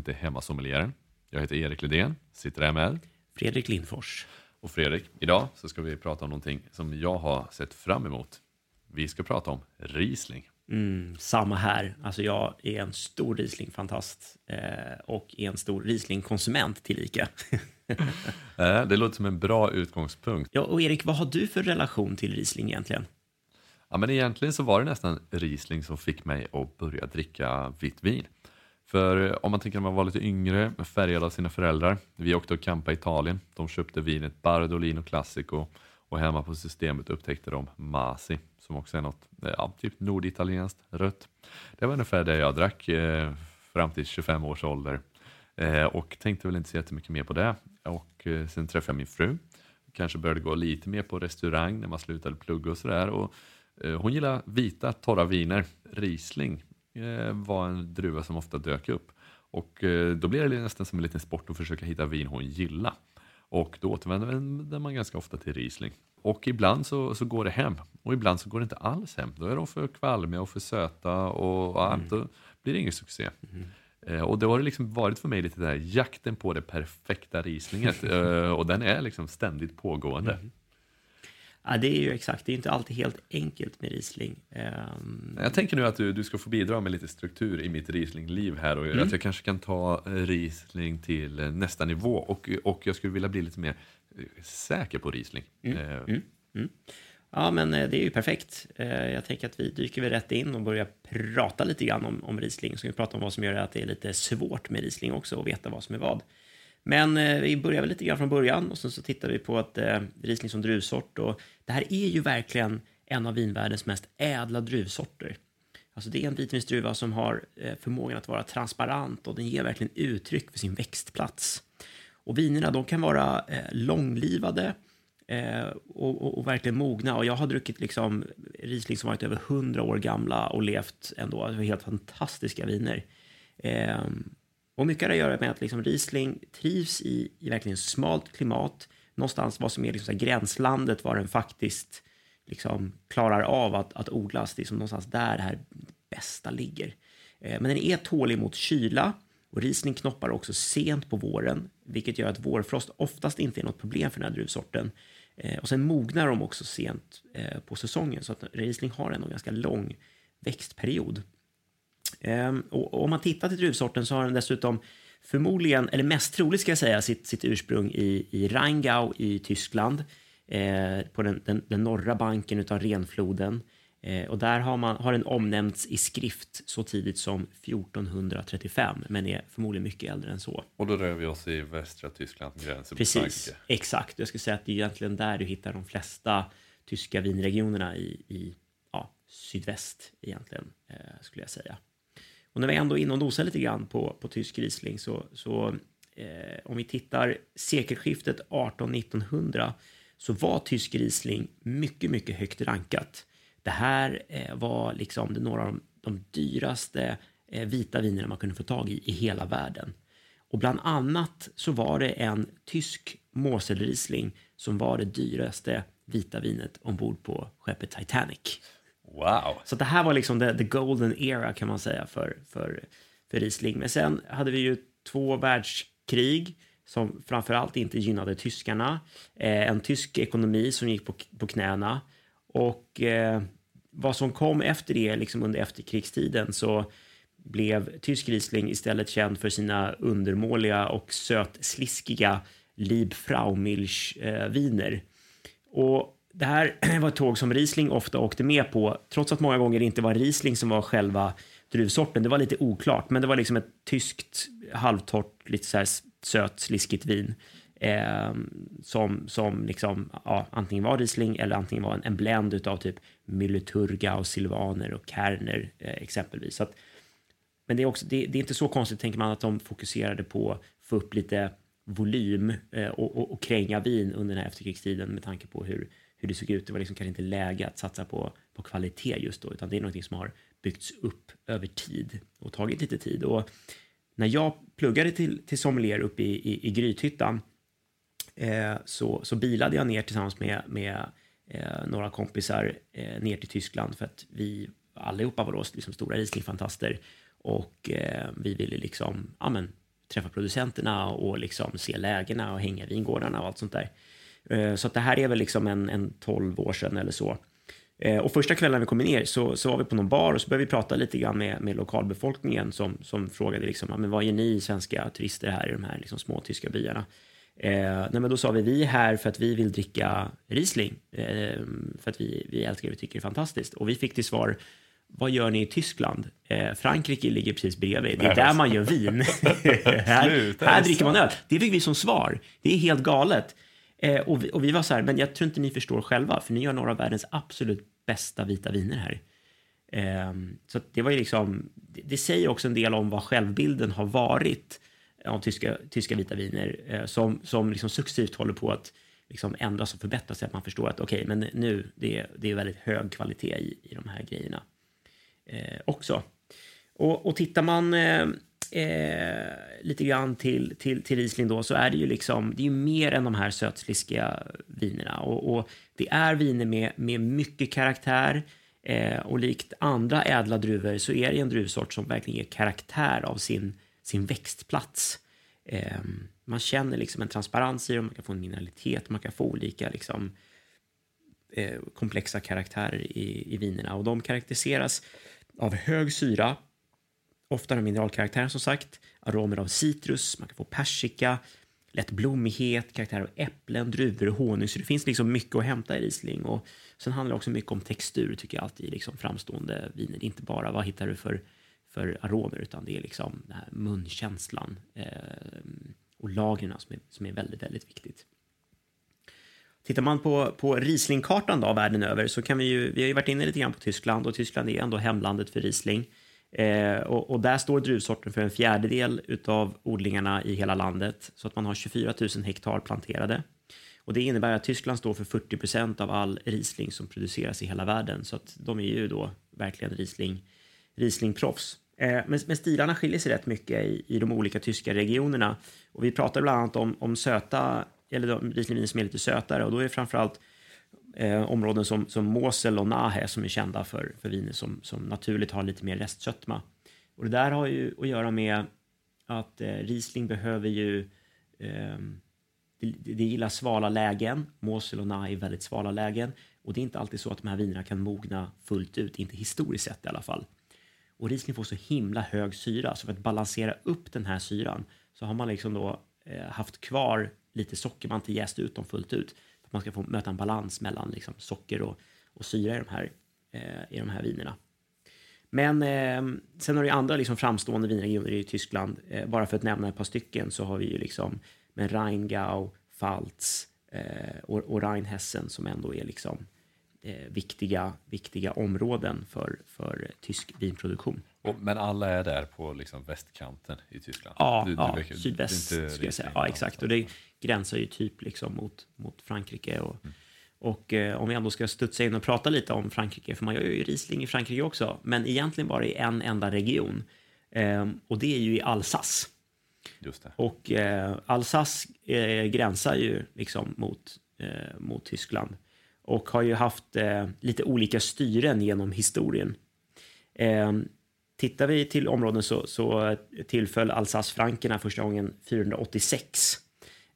Välkommen till Hemmasommelieren. Jag heter Erik Lidén, sitter här med Fredrik Lindfors. och Fredrik. Idag så ska vi prata om någonting som jag har sett fram emot. Vi ska prata om Riesling. Mm, samma här. Alltså jag är en stor Riesling-fantast eh, och är en stor Riesling-konsument tillika. Eh, Det låter som en bra utgångspunkt. ja, och Erik, vad har du för relation till Riesling egentligen? Ja, men egentligen så var det nästan Riesling som fick mig att börja dricka vitt vin. För om man tänker när man var lite yngre, färgad av sina föräldrar. Vi åkte och campade i Italien. De köpte vinet Bardolino Classico och hemma på systemet upptäckte de Masi som också är något eh, ja, typ norditalienskt rött. Det var ungefär det jag drack eh, fram till 25 års ålder eh, och tänkte väl inte så jättemycket mer på det. Och eh, sen träffade jag min fru. Kanske började gå lite mer på restaurang när man slutade plugga och sådär. Och, eh, hon gillar vita torra viner. Riesling var en druva som ofta dök upp. Och eh, då blev det nästan som en liten sport att försöka hitta vin hon gillar. Och då återvänder man ganska ofta till Riesling. Och ibland så, så går det hem och ibland så går det inte alls hem. Då är de för kvalmiga och för söta och ja, då blir det ingen succé. Eh, och då har det liksom varit för mig lite där jakten på det perfekta Rieslinget eh, och den är liksom ständigt pågående. Ja, det är ju exakt, det är inte alltid helt enkelt med Riesling. Ehm, Jag tänker nu att du, du ska få bidra med lite struktur i mitt Riesling-liv här och att jag kanske kan ta Riesling till nästa nivå och, och jag skulle vilja bli lite mer eh, säker på Riesling. Eh, Ja, men eh, det är ju perfekt. Jag tänker att vi dyker väl rätt in och börjar prata lite grann om, om Riesling. Så vi prata om vad som gör att det är lite svårt med Riesling också och veta vad som är vad. Men eh, vi börjar väl lite grann från början och sen så tittar vi på att eh, Riesling som druvsort och det här är ju verkligen en av vinvärldens mest ädla druvsorter. Alltså det är en vitvinsdruva som har eh, förmågan att vara transparent och den ger verkligen uttryck för sin växtplats. Och vinerna de kan vara eh, långlivade eh, och, och, och verkligen mogna. Och jag har druckit liksom Riesling som varit över 100 år gamla och levt ändå. Det var helt fantastiska viner. Ehm, och mycket har att göra med att liksom Riesling trivs i, i verkligen smalt klimat. Någonstans vad som är liksom så här gränslandet var den faktiskt liksom klarar av att, att odlas. Det är som någonstans där det här bästa ligger. Eh, men den är tålig mot kyla och Riesling knoppar också sent på våren, vilket gör att vårfrost oftast inte är något problem för den här druvsorten. Eh, och sen mognar de också sent eh, på säsongen, så att Riesling har en ganska lång växtperiod. Ehm, och, om man tittar till druvsorten så har den dessutom förmodligen, eller mest troligt ska jag säga, sitt, sitt ursprung i, i Rheingau i Tyskland, eh, på den, den, den norra banken utav Renfloden. Eh, och där har, man, har den omnämnts i skrift så tidigt som 1435, men är förmodligen mycket äldre än så. Och då rör vi oss i västra Tyskland, gränsen mot Precis, Frankrike. exakt. Jag skulle säga att det är egentligen där du hittar de flesta tyska vinregionerna i, i ja, sydväst egentligen, eh, skulle jag säga. Och när vi ändå är inne och nosar lite grann på, på tysk Riesling så, så eh, om vi tittar sekelskiftet 18-1900 så var tysk Riesling mycket, mycket högt rankat. Det här eh, var liksom det, några av de, de dyraste eh, vita vinerna man kunde få tag i i hela världen. Och bland annat så var det en tysk Mosel-Riesling som var det dyraste vita vinet ombord på skeppet Titanic. Wow! Så det här var liksom the, the golden era kan man säga för, för, för Riesling. Men sen hade vi ju två världskrig som framförallt inte gynnade tyskarna. Eh, en tysk ekonomi som gick på, på knäna. Och eh, vad som kom efter det, liksom under efterkrigstiden, så blev tysk Riesling istället känd för sina undermåliga och sötsliskiga Liebfraumilch-viner. Och det här var ett tåg som Riesling ofta åkte med på, trots att många gånger det inte var Riesling som var själva druvsorten. Det var lite oklart, men det var liksom ett tyskt halvtorrt, lite så här sött, sliskigt vin. Eh, som, som liksom, ja, antingen var Riesling eller antingen var en, en blend av typ Myllyturga och Silvaner och Kerner eh, exempelvis. Så att, men det är, också, det, det är inte så konstigt, tänker man, att de fokuserade på att få upp lite volym eh, och, och, och kränga vin under den här efterkrigstiden med tanke på hur, hur det såg ut. Det var liksom kanske inte läge att satsa på, på kvalitet just då, utan det är någonting som har byggts upp över tid och tagit lite tid. Och när jag pluggade till, till sommelier uppe i, i, i Grythyttan eh, så, så bilade jag ner tillsammans med, med eh, några kompisar eh, ner till Tyskland för att vi allihopa var då liksom stora Riesling-fantaster. Och eh, vi ville liksom, ja, men, träffa producenterna och liksom se lägena och hänga i vingårdarna och allt sånt där. Eh, så det här är väl liksom en, en 12 år sedan eller så. Eh, och första kvällen vi kom ner så, så var vi på någon bar och så började vi prata lite grann med, med lokalbefolkningen som, som frågade liksom, men vad gör ni svenska turister här i de här liksom små tyska byarna? Eh, nej, men då sa vi, vi är här för att vi vill dricka Riesling. Eh, för att vi, vi älskar det, vi tycker det är fantastiskt. Och vi fick till svar, vad gör ni i Tyskland? Eh, Frankrike ligger precis bredvid. Det är där man gör vin. här, här dricker man öl. Det fick vi som svar. Det är helt galet. Eh, och, vi, och, vi, var så här, men jag tror inte ni förstår själva, för ni gör några av världens absolut bästa vita viner här. Eh, så det var ju liksom, det, det, säger också en del om vad självbilden har varit av tyska, tyska vita viner eh, som, som liksom successivt håller på att liksom ändras och förbättras så att man förstår att okej, okay, men nu det är det är väldigt hög kvalitet i, i de här grejerna eh, också. Och, och tittar man eh, eh, lite grann till, till, till Riesling då så är det ju liksom, det är ju mer än de här sötsliskiga vinerna och, och det är viner med, med mycket karaktär eh, och likt andra ädla druvor så är det en druvsort som verkligen ger karaktär av sin, sin växtplats. Eh, man känner liksom en transparens i dem, man kan få en mineralitet, man kan få olika liksom, eh, komplexa karaktärer i, i vinerna och de karaktäriseras av hög syra, ofta en mineralkaraktär som sagt, aromer av citrus, man kan få persika, lätt blommighet, karaktär av äpplen, druvor och honung. Så det finns liksom mycket att hämta i Riesling. Och sen handlar det också mycket om textur, tycker jag alltid, liksom framstående viner. Det är inte bara vad hittar du för, för aromer, utan det är liksom den här munkänslan eh, och lagren som är, som är väldigt, väldigt viktigt. Tittar man på, på Rieslingkartan då, världen över så kan vi ju, vi har ju varit inne lite grann på Tyskland och Tyskland är ändå hemlandet för Riesling. Eh, och, och, där står druvsorten för en fjärdedel av odlingarna i hela landet så att man har 24 000 hektar planterade. Och det innebär att Tyskland står för 40 procent av all Riesling som produceras i hela världen så att de är ju då verkligen Riesling, Riesling-proffs. Eh, men, men stilarna skiljer sig rätt mycket i, i de olika tyska regionerna och vi pratar bland annat om, om söta eller de Rieslingviner som är lite sötare och då är det framförallt eh, områden som, som Mosel och Nahe som är kända för, för viner som, som naturligt har lite mer restsötma. Och det där har ju att göra med att eh, Riesling behöver ju eh, det, det gillar svala lägen. Mosel och Nahe är väldigt svala lägen och det är inte alltid så att de här vinerna kan mogna fullt ut, inte historiskt sett i alla fall. Och Riesling får så himla hög syra så för att balansera upp den här syran så har man liksom då eh, haft kvar lite socker, man har inte jäst ut dem fullt ut man ska få möta en balans mellan liksom, socker och, och syra i de här, eh, i de här vinerna. Men eh, sen har vi andra liksom, framstående vinregioner i Tyskland. Eh, bara för att nämna ett par stycken så har vi ju liksom med Rheingau, Pfalz eh, och, och Rheinhessen som ändå är liksom eh, viktiga, viktiga områden för, för tysk vinproduktion. Och, men alla är där på liksom västkanten i Tyskland? Ja, du, ja du sydväst skulle jag säga. Ja, exakt. Och det gränsar ju typ liksom mot, mot Frankrike. Och, mm. och eh, om vi ändå ska studsa in och prata lite om Frankrike, för man gör ju Riesling i Frankrike också, men egentligen bara i en enda region. Eh, och det är ju i Alsace. Just det. Och eh, Alsace eh, gränsar ju liksom mot, eh, mot Tyskland och har ju haft eh, lite olika styren genom historien. Tittar vi till områden så, så tillföll Alsace-frankerna första gången 486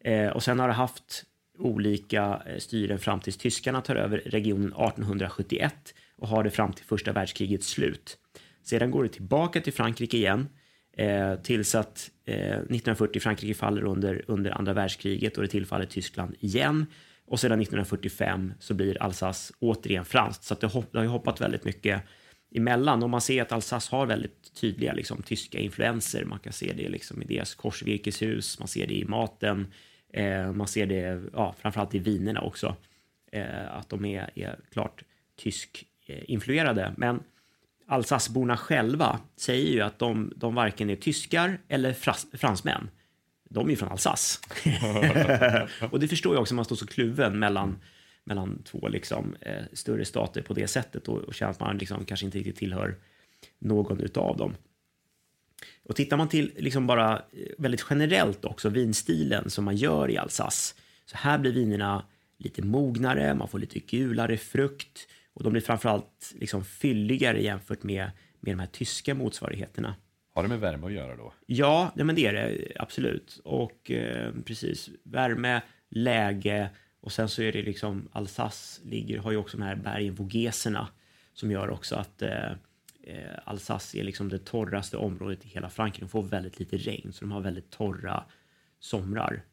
eh, och sen har det haft olika eh, styren fram tills tyskarna tar över regionen 1871 och har det fram till första världskrigets slut. Sedan går det tillbaka till Frankrike igen eh, tills att eh, 1940 Frankrike faller under, under andra världskriget och det tillfaller Tyskland igen och sedan 1945 så blir Alsace återigen franskt. Så det, har ju hoppat väldigt mycket emellan. Och man ser att Alsace har väldigt tydliga liksom, tyska influenser. Man kan se det liksom, i deras korsvirkeshus, man ser det i maten, eh, man ser det ja, framförallt i vinerna också. Eh, att de är, är klart tysk eh. Men Alsaceborna själva säger ju att de, de varken är tyskar eller frans, fransmän de är ju från Alsace. och det förstår jag också, man står så kluven mellan, mellan två liksom, eh, större stater på det sättet och, och känner att man liksom kanske inte riktigt tillhör någon utav dem. Och tittar man till liksom bara eh, väldigt generellt också vinstilen som man gör i Alsace, så här blir vinerna lite mognare, man får lite gulare frukt och de blir framförallt liksom fylligare jämfört med, med de här tyska motsvarigheterna. Har det med värme att göra då? Ja, ja men det är det absolut. Och eh, precis, värme, läge och sen så är det liksom Alsace ligger, har ju också de här bergen Vogeserna som gör också att eh, eh, Alsace är liksom det torraste området i hela Frankrike. De får väldigt lite regn så de har väldigt torra somrar.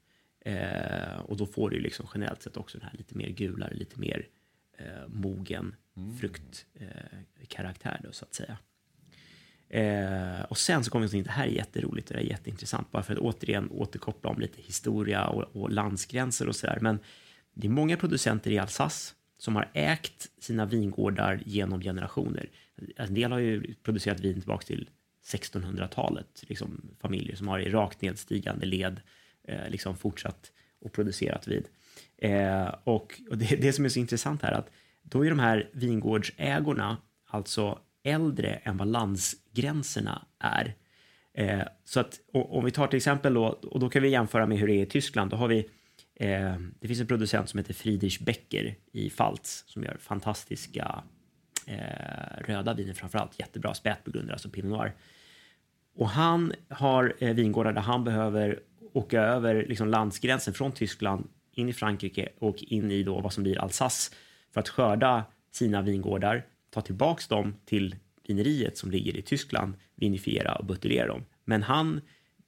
Eh, och då får du liksom generellt sett också den här lite mer gulare, lite mer eh, mogen fruktkaraktär då så att säga. Eh, och sen så kommer vi in, det här är jätteroligt och det är jätteintressant, bara för att återigen återkoppla om lite historia och, och landsgränser och sådär. Men det är många producenter i Alsace som har ägt sina vingårdar genom generationer. En del har ju producerat vin tillbaka till 1600-talet, liksom familjer som har i rakt nedstigande led eh, liksom fortsatt och producerat vin. Eh, och, och det, det som är så intressant här att då är de här vingårdsägorna alltså äldre än vad landsgränserna är. Eh, så att om vi tar till exempel då, och då kan vi jämföra med hur det är i Tyskland, då har vi eh, det finns en producent som heter Friedrich Becker i Pfalz som gör fantastiska eh, röda viner framförallt, jättebra spätburgunder, alltså Pinot Noir. Och han har eh, vingårdar där han behöver åka över liksom, landsgränsen från Tyskland in i Frankrike och in i då vad som blir Alsace för att skörda sina vingårdar, ta tillbaks dem till vineriet som ligger i Tyskland, vinifiera och buteljera dem. Men han,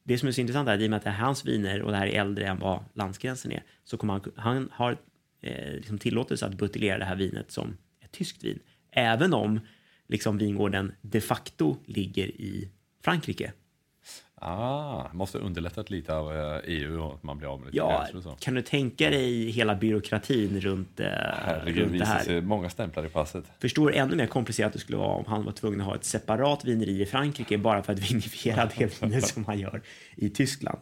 det som är så intressant är att i och med att det är hans viner och det här är äldre än vad landsgränsen är, så kommer han, han har eh, liksom tillåtelse att buteljera det här vinet som ett tyskt vin, även om liksom vingården de facto ligger i Frankrike. Ah, måste underlättat lite av EU och att man blir av med lite Ja, gränser och så. kan du tänka dig hela byråkratin runt, eh, Herregud, runt det här? många stämplar i passet. Förstår ännu mer komplicerat det skulle vara om han var tvungen att ha ett separat vineri i Frankrike bara för att vinifiera det vinet som han gör i Tyskland.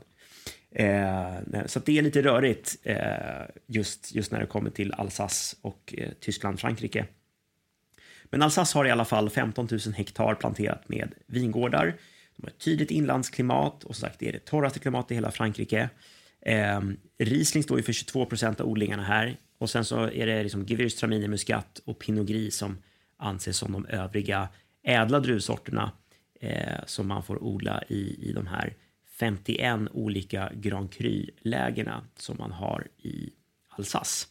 Eh, så det är lite rörigt eh, just, just när det kommer till Alsace och eh, Tyskland, Frankrike. Men Alsace har i alla fall 15 000 hektar planterat med vingårdar. De har ett tydligt inlandsklimat och som sagt det är det torraste klimatet i hela Frankrike. Eh, Riesling står ju för 22 procent av odlingarna här och sen så är det liksom Gewürztraminer, Muscat och Pinot Gris som anses som de övriga ädla druvsorterna eh, som man får odla i, i de här 51 olika Grand Cru-lägena som man har i Alsace.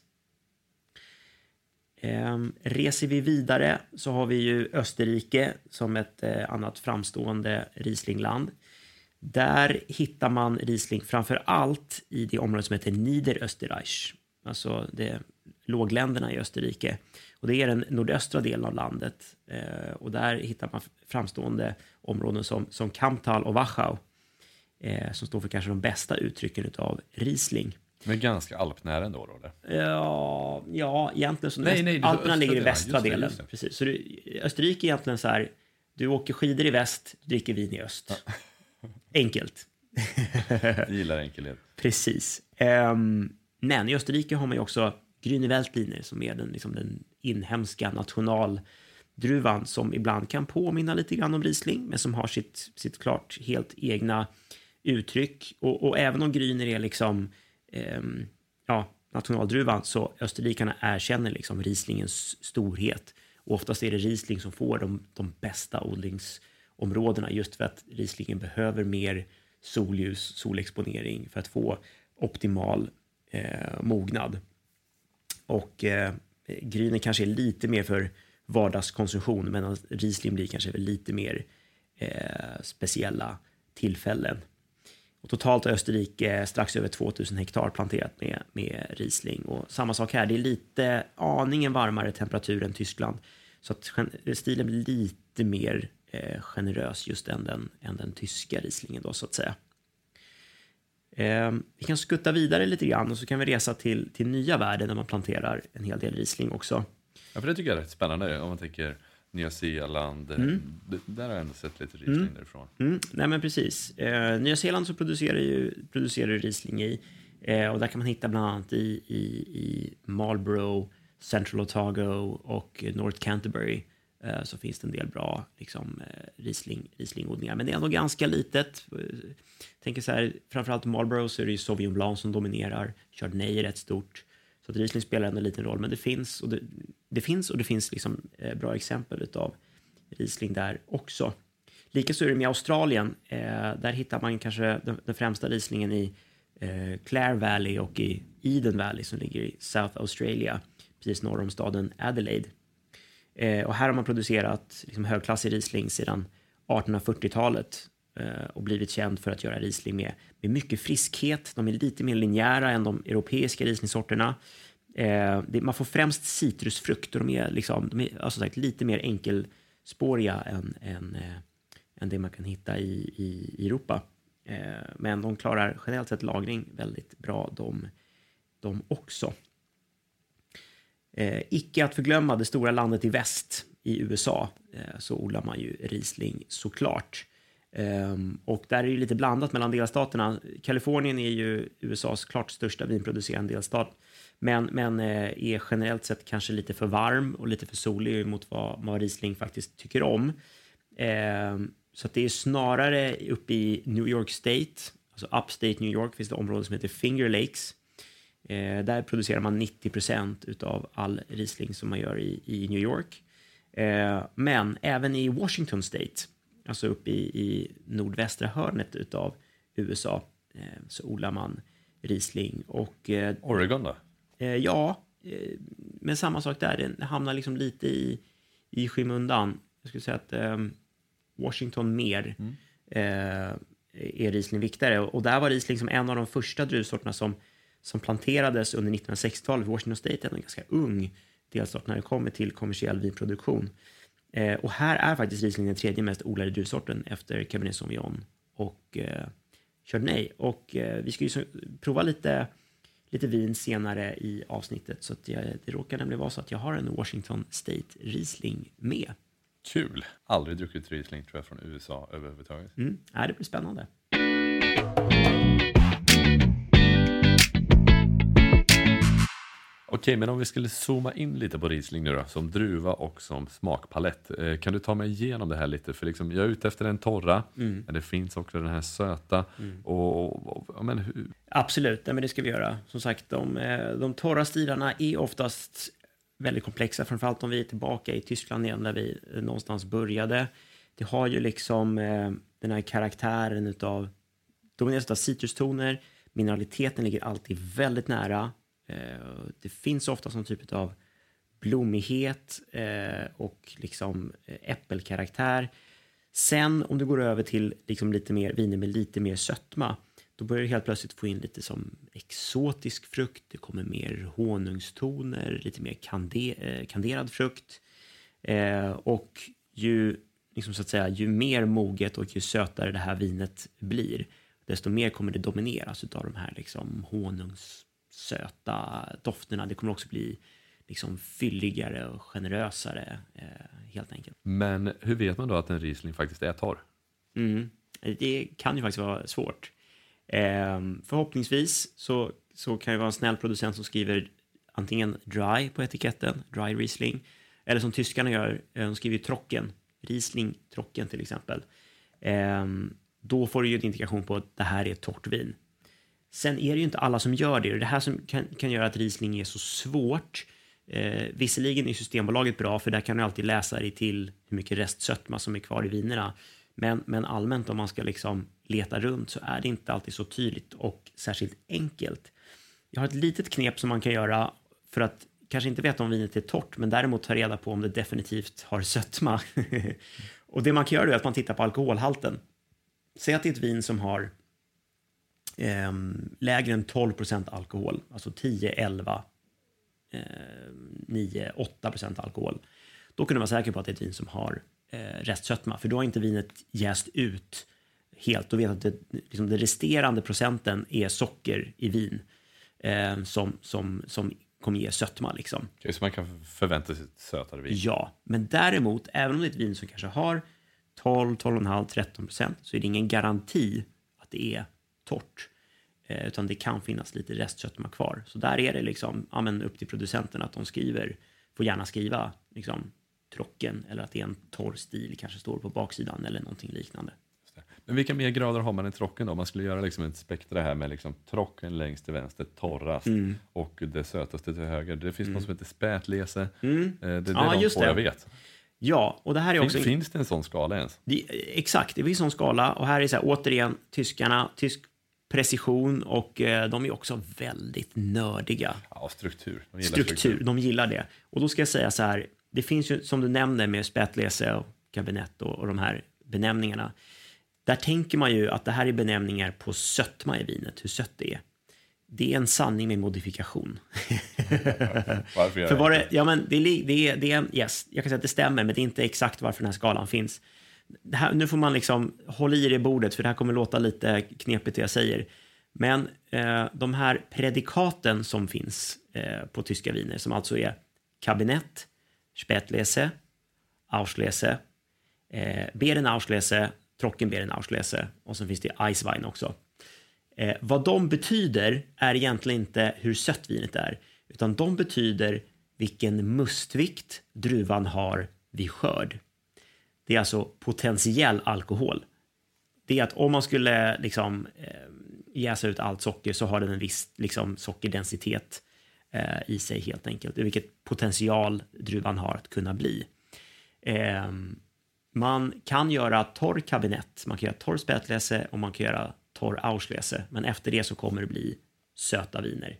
Eh, reser vi vidare så har vi ju Österrike som ett eh, annat framstående Rieslingland. Där hittar man Riesling framför allt i det område som heter Niederösterreich, alltså det, lågländerna i Österrike. Och det är den nordöstra delen av landet eh, och där hittar man framstående områden som, som Kamptal och Wachau eh, som står för kanske de bästa uttrycken av Riesling. Men ganska alpnära ändå då? Eller? Ja, ja egentligen så. Nej, näst- nej, Alperna ligger i delen, västra delen. just det. Precis. Så du, Österrike är egentligen så här, du åker skidor i väst, du dricker vin i öst. Enkelt. Jag gillar enkelhet. Precis. Ehm, men i Österrike har man ju också Grüne Veltliner som är den, liksom den inhemska nationaldruvan som ibland kan påminna lite grann om Riesling men som har sitt, sitt klart helt egna uttryck. Och, och även om Grüner är liksom eh, ja, nationaldruvan så österrikarna erkänner liksom Rieslingens storhet. Och oftast är det Riesling som får de, de bästa odlingsområdena just för att Rieslingen behöver mer solljus, solexponering för att få optimal eh, mognad. Och eh, grynen kanske är lite mer för vardagskonsumtion medan Riesling blir kanske lite mer eh, speciella tillfällen. Och totalt har Österrike strax över 2000 hektar planterat med, med Riesling. Och samma sak här, det är lite aningen varmare temperatur än Tyskland. Så att stilen blir lite mer eh, generös just än den, än den tyska Rieslingen då så att säga. Eh, vi kan skutta vidare lite grann och så kan vi resa till, till nya världen där man planterar en hel del Riesling också. Ja, för det tycker jag är rätt spännande om man tänker Nya Zeeland. Det, där har jag ändå sett lite Riesling därifrån. Mm, nej men precis. Eh, Nya Zeeland så producerar ju producerar Riesling i eh, och där kan man hitta bland annat i, i, i Marlborough, Central Otago och North Canterbury eh, så finns det en del bra liksom, eh, Riesling, Rieslingodlingar. Men det är ändå ganska litet. Eh, tänker så här, framförallt Marlborough så är det ju Sauvignon Blanc som dominerar. Chardonnay är rätt stort. Så att Riesling spelar ändå en liten roll. Men det finns och det, det finns och det finns liksom, eh, bra exempel utav Riesling där också. Likaså är det med Australien. Eh, där hittar man kanske den, den främsta Rieslingen i eh, Clare Valley och i Eden Valley som ligger i South Australia, precis norr om staden Adelaide. Eh, och här har man producerat liksom, högklassig Riesling sedan 1840-talet Eh, och blivit känd för att göra Riesling med, med mycket friskhet. De är lite mer linjära än de europeiska Riesling-sorterna. Eh, det, man får främst citrusfrukt och de är, liksom, de är alltså sagt, lite mer enkelspåriga än, än, eh, än det man kan hitta i, i Europa. Eh, men de klarar generellt sett lagring väldigt bra de, de också. Eh, icke att förglömma det stora landet i väst i USA eh, så odlar man ju Riesling såklart. Um, och där är det lite blandat mellan delstaterna. Kalifornien är ju USAs klart största vinproducerande delstat. Men, men eh, är generellt sett kanske lite för varm och lite för solig mot vad, vad Riesling faktiskt tycker om. Um, så det är snarare uppe i New York State, alltså Upstate New York, finns det områden som heter Finger Lakes. Eh, där producerar man 90 procent av all Riesling som man gör i, i New York. Eh, men även i Washington State, alltså uppe i, i nordvästra hörnet av USA, eh, så odlar man Riesling. Och, eh, Oregon då? Eh, ja, men samma sak där. Den hamnar liksom lite i, i skymundan. Jag skulle säga att ehm, Washington mer mm. är Riesling viktigare. Och där var Riesling som en av de första druvsorterna som, som planterades under 1960-talet. Washington State är en ganska ung delstat när det kommer till kommersiell vinproduktion. Eh, och här är faktiskt Riesling den tredje mest odlade druvsorten efter Cabernet Sauvignon och eh, Chardonnay. Och eh, vi ska ju så, prova lite, lite vin senare i avsnittet så att jag, det råkar nämligen vara så att jag har en Washington State Riesling med. Kul! Aldrig druckit Riesling tror jag från USA överhuvudtaget. Mm. Ja, det blir spännande. Okej, men om vi skulle zooma in lite på Riesling nu då, som druva och som smakpalett. Eh, kan du ta mig igenom det här lite? För liksom, jag är ute efter den torra, mm. men det finns också den här söta. Mm. Och, och, och, men hur? Absolut, men det ska vi göra. Som sagt, de, eh, de torra stilarna är oftast väldigt komplexa, framförallt om vi är tillbaka i Tyskland igen där vi någonstans började. Det har ju liksom eh, den här karaktären utav domineras av citrustoner, mineraliteten ligger alltid väldigt nära. Eh, det finns ofta som typ av blommighet eh, och liksom eh, äppelkaraktär. Sen om du går över till liksom lite mer viner med lite mer sötma då börjar du helt plötsligt få in lite som exotisk frukt. Det kommer mer honungstoner, lite mer kande, kanderad frukt. Och ju, liksom så att säga, ju mer moget och ju sötare det här vinet blir, desto mer kommer det domineras alltså, av de här liksom honungssöta dofterna. Det kommer också bli liksom fylligare och generösare eh, helt enkelt. Men hur vet man då att en Riesling faktiskt är torr? Mm. Det kan ju faktiskt vara svårt. Eh, förhoppningsvis så, så kan det vara en snäll producent som skriver antingen dry på etiketten, dry Riesling, eller som tyskarna gör, eh, de skriver Trocken, Riesling Trocken till exempel. Eh, då får du ju en indikation på att det här är torrt vin. Sen är det ju inte alla som gör det och det här som kan, kan göra att Riesling är så svårt. Eh, visserligen är Systembolaget bra för där kan du alltid läsa dig till hur mycket restsötma som är kvar i vinerna. Men, men allmänt om man ska liksom leta runt så är det inte alltid så tydligt och särskilt enkelt. Jag har ett litet knep som man kan göra för att kanske inte veta om vinet är torrt, men däremot ta reda på om det definitivt har sötma. och det man kan göra är att man tittar på alkoholhalten. Säg att det är ett vin som har eh, lägre än 12 procent alkohol, alltså 10, 11, eh, 9, 8 procent alkohol. Då kan du vara säker på att det är ett vin som har eh, restsötma, för då har inte vinet jäst ut helt. Då vet att det, liksom det resterande procenten är socker i vin eh, som, som, som kommer ge sötma. Liksom. Så man kan förvänta sig ett sötare vin? Ja, men däremot, även om det är ett vin som kanske har 12, 12,5, 13 procent så är det ingen garanti att det är torrt. Eh, utan det kan finnas lite restsötma kvar. Så där är det liksom, ja, men upp till producenten att de skriver, får gärna skriva liksom, trocken eller att det är en torr stil kanske står på baksidan eller någonting liknande. Men vilka mer grader har man i trocken då? Om man skulle göra liksom ett spektra här med liksom trocken längst till vänster, torrast mm. och det sötaste till höger. Det finns mm. något som heter spätlese. Mm. Eh, det, det är ja, de två jag vet. Ja, och det här är också... Finns det en sån skala ens? Det, exakt, det finns en sån skala. Och här är så här, återigen, tyskarna, tysk precision och eh, de är också väldigt nördiga. Ja, struktur. De struktur, struktur, de gillar det. Och då ska jag säga så här, det finns ju som du nämnde med spätlese och kabinett och, och de här benämningarna. Där tänker man ju att det här är benämningar på sötma i vinet, hur sött det är. Det är en sanning med modifikation. varför För var det, ja, men det, är, det, är, det är, yes, jag kan säga att det stämmer, men det är inte exakt varför den här skalan finns. Här, nu får man liksom hålla i det bordet, för det här kommer låta lite knepigt det jag säger. Men eh, de här predikaten som finns eh, på tyska viner, som alltså är kabinett, Spätlese, Auslese, eh, Beerenauslese, Trockenbeerenauslese och sen finns det Eiswein också. Eh, vad de betyder är egentligen inte hur sött vinet är, utan de betyder vilken mustvikt druvan har vid skörd. Det är alltså potentiell alkohol. Det är att om man skulle liksom eh, jäsa ut allt socker så har den en viss liksom, sockerdensitet eh, i sig helt enkelt. Vilket potential druvan har att kunna bli. Eh, man kan göra torr kabinett, man kan göra torr spätlese och man kan göra torr Auslese. Men efter det så kommer det bli söta viner.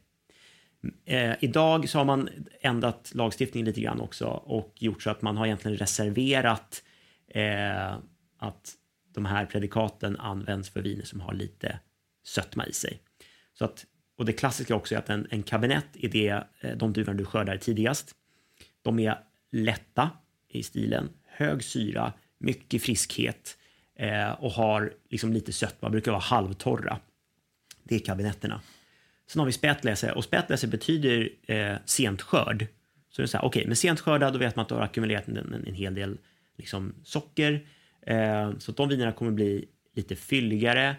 Eh, idag så har man ändrat lagstiftningen lite grann också och gjort så att man har egentligen reserverat eh, att de här predikaten används för viner som har lite sötma i sig. Så att, och det klassiska också är att en, en kabinett är det, eh, de duvorna du skördar tidigast. De är lätta i stilen, hög syra, mycket friskhet eh, och har liksom lite sötma, brukar vara halvtorra. Det är kabinetterna. Sen har vi spätläse och spätläse betyder eh, sent skörd. Så det är så här, okej, okay, med sent skörda då vet man att du har ackumulerat en, en, en hel del liksom, socker. Eh, så att de vinerna kommer bli lite fylligare,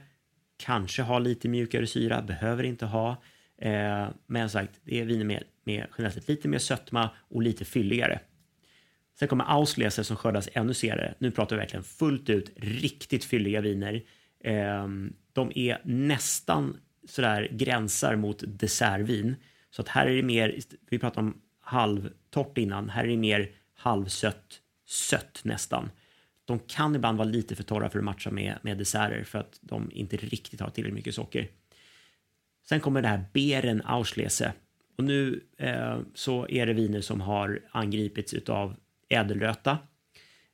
kanske ha lite mjukare syra, behöver inte ha. Eh, men sagt, det är viner med, med generellt sett lite mer sötma och lite fylligare. Sen kommer Auslese som skördas ännu senare. Nu pratar vi verkligen fullt ut riktigt fylliga viner. Eh, de är nästan sådär gränsar mot dessertvin. Så att här är det mer, vi pratade om halvtorrt innan, här är det mer halvsött, sött nästan. De kan ibland vara lite för torra för att matcha med, med desserter för att de inte riktigt har tillräckligt mycket socker. Sen kommer det här Beren Auslese. Och nu eh, så är det viner som har angripits av ädelröta.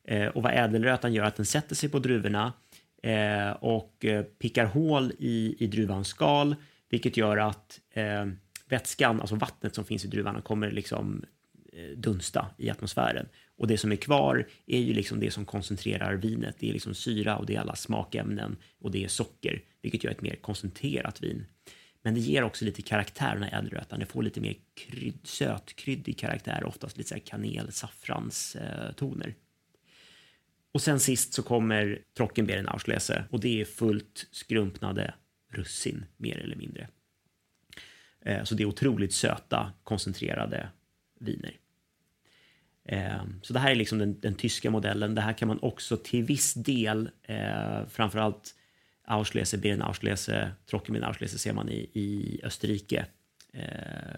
Eh, och vad ädelrötan gör är att den sätter sig på druvorna eh, och eh, pickar hål i, i druvans skal, vilket gör att eh, vätskan, alltså vattnet som finns i druvan, kommer liksom eh, dunsta i atmosfären. Och det som är kvar är ju liksom det som koncentrerar vinet. Det är liksom syra och det är alla smakämnen och det är socker, vilket gör ett mer koncentrerat vin. Men det ger också lite karaktär den här ädelrötan. Det får lite mer krydd, sötkryddig karaktär, oftast lite så kanel, saffranstoner. Eh, och sen sist så kommer Trockenbeeren Auslese och det är fullt skrumpnade russin mer eller mindre. Eh, så det är otroligt söta, koncentrerade viner. Eh, så det här är liksom den, den, tyska modellen. Det här kan man också till viss del, eh, framförallt Auslese, Beeren Auslese, Trockenbeeren Auslese ser man i, i Österrike eh,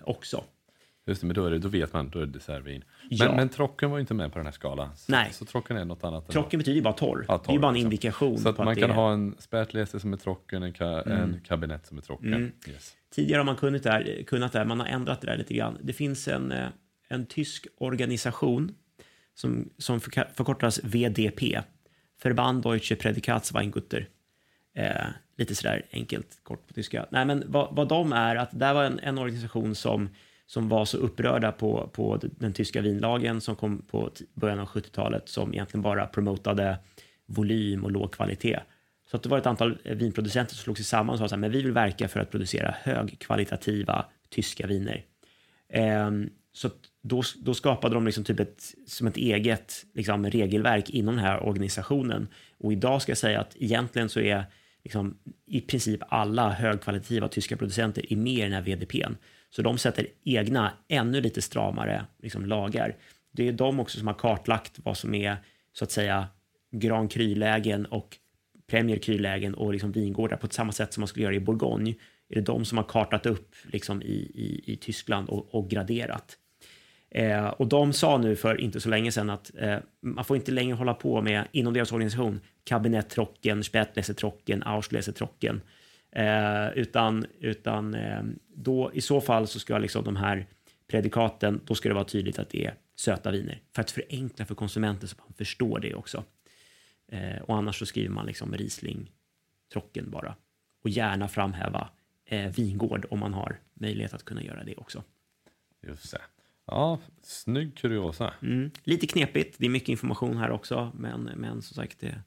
också. Just det, men då, är det, då vet man, då är det dessertvin. Ja. men trocken var ju inte med på den här skalan. Så, Nej. Så trocken är något annat. Trocken betyder ju bara torr. Ja, torr det är bara en liksom. indikation. Så att man att kan det... ha en spätlese som är trocken, en, ka mm. en kabinett som är trocken. Mm. Yes. Tidigare har man kunnat det, här, kunnat det här, man har ändrat det där lite grann. Det finns en, eh, en tysk organisation som, som förkortas VDP, Verband Deutsche Prädikatsweingutter. Eh, lite sådär enkelt, kort på tyska. Nej, men vad, vad de är, att det var en, en organisation som som var så upprörda på, på den tyska vinlagen som kom på början av 70-talet som egentligen bara promotade volym och låg kvalitet. Så att det var ett antal eh, vinproducenter som slog sig samman och sa att vi vill verka för att producera högkvalitativa tyska viner. Ehm, så då, då, skapade de liksom typ ett, som ett eget liksom, regelverk inom den här organisationen. Och idag ska jag säga att egentligen så är liksom, i princip alla högkvalitativa tyska producenter är med i den här VDPn. Så de sätter egna, ännu lite stramare liksom, lagar. Det är de också som har kartlagt vad som är så att säga Grand Cru-lägen och Premier Cru-lägen och liksom vingårdar på samma sätt som man skulle göra i Bourgogne. Är det de som har kartat upp liksom, i, i, i Tyskland och, och graderat. Eh, och de sa nu för inte så länge sedan att eh, man får inte längre hålla på med, inom deras organisation, kabinettrocken, spätlesetrocken, auschläsetrocken. Eh, utan utan eh, då, i så fall så ska liksom de här predikaten, då ska det vara tydligt att det är söta viner. För att förenkla för konsumenten så att man förstår det också. Eh, och annars så skriver man liksom Riesling trocken bara. Och gärna framhäva eh, vingård om man har möjlighet att kunna göra det också. Just det. Ja, snygg kuriosa. Mm. Lite knepigt, det är mycket information här också, men, men som sagt det...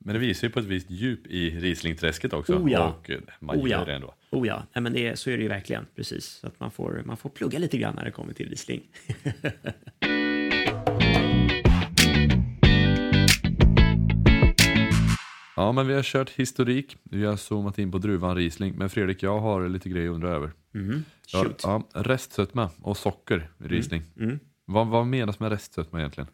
Men det visar ju på ett visst djup i Rieslingträsket också. Oh ja. Och eh, man Oh ja. gör det ändå. Oh ja, Nej, men det, så är det ju verkligen. Precis. Så att man får, man får plugga lite grann när det kommer till Riesling. Ja, men vi har kört historik. Vi har zoomat in på druvan Riesling. Men Fredrik, jag har lite grejer att undra över. Mm. Ja, Shoot. ja, restsötma och socker i Riesling. Mm. Vad, vad menas med restsötma egentligen?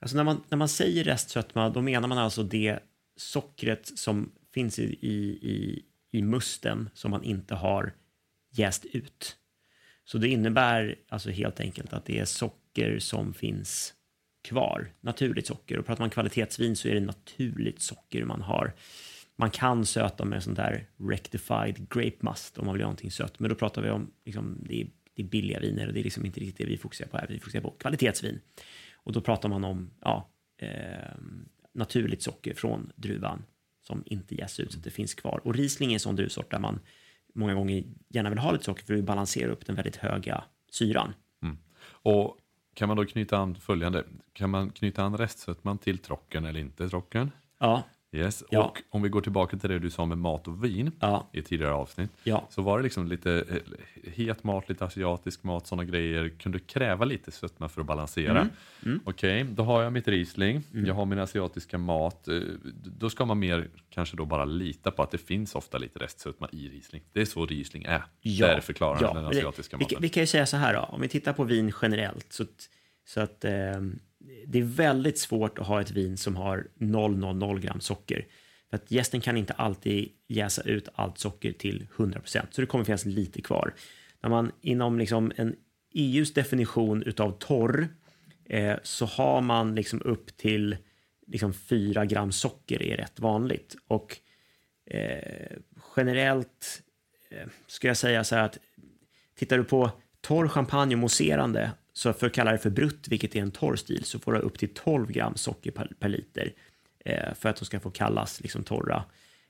Alltså när, man, när man säger restsötma, då menar man alltså det sockret som finns i, i, i, i musten som man inte har jäst ut. Så det innebär alltså helt enkelt att det är socker som finns kvar, naturligt socker. Och pratar man kvalitetsvin så är det naturligt socker man har. Man kan söta med sånt där rectified grape must om man vill ha någonting sött, men då pratar vi om liksom, det, är, det är billiga viner och det är liksom inte riktigt det vi fokuserar på här. Vi fokuserar på kvalitetsvin. Och då pratar man om ja, eh, naturligt socker från druvan som inte jäser ut så att det finns kvar. Och Riesling är en sån druvsort där man många gånger gärna vill ha lite socker för att balansera upp den väldigt höga syran. Mm. Och kan man då knyta an följande? Kan man knyta an restsötman till trocken eller inte trocken? Ja, Yes. Ja. Och om vi går tillbaka till det du sa med mat och vin ja, i tidigare avsnitt. ja. Så var det liksom lite eh, het mat, lite asiatisk mat, sådana grejer kunde kräva lite sötma för att balansera. Mm, mm. Okej, då har jag mitt Riesling, jag har min asiatiska mat. eh, Då ska man mer kanske då bara lita på att det finns ofta lite restsötma i Riesling. Det är så Riesling är. Ja, Där förklarar ja. den asiatiska Vi, maten. vi kan ju säga så här då, om vi tittar på vin generellt så, att- så att eh, det är väldigt svårt att ha ett vin som har 0,00 gram socker. För att gästen kan inte alltid jäsa ut allt socker till 100%, så det kommer finnas lite kvar. När man inom liksom en EUs definition utav torr eh, så har man liksom upp till liksom 4 gram socker är rätt vanligt. Och eh, generellt eh, skulle jag säga så här att tittar du på torr champagne och mousserande, så för att kalla det för brutt, vilket är en torr stil, så får du upp till 12 gram socker per, per liter eh, för att de ska få kallas liksom torra.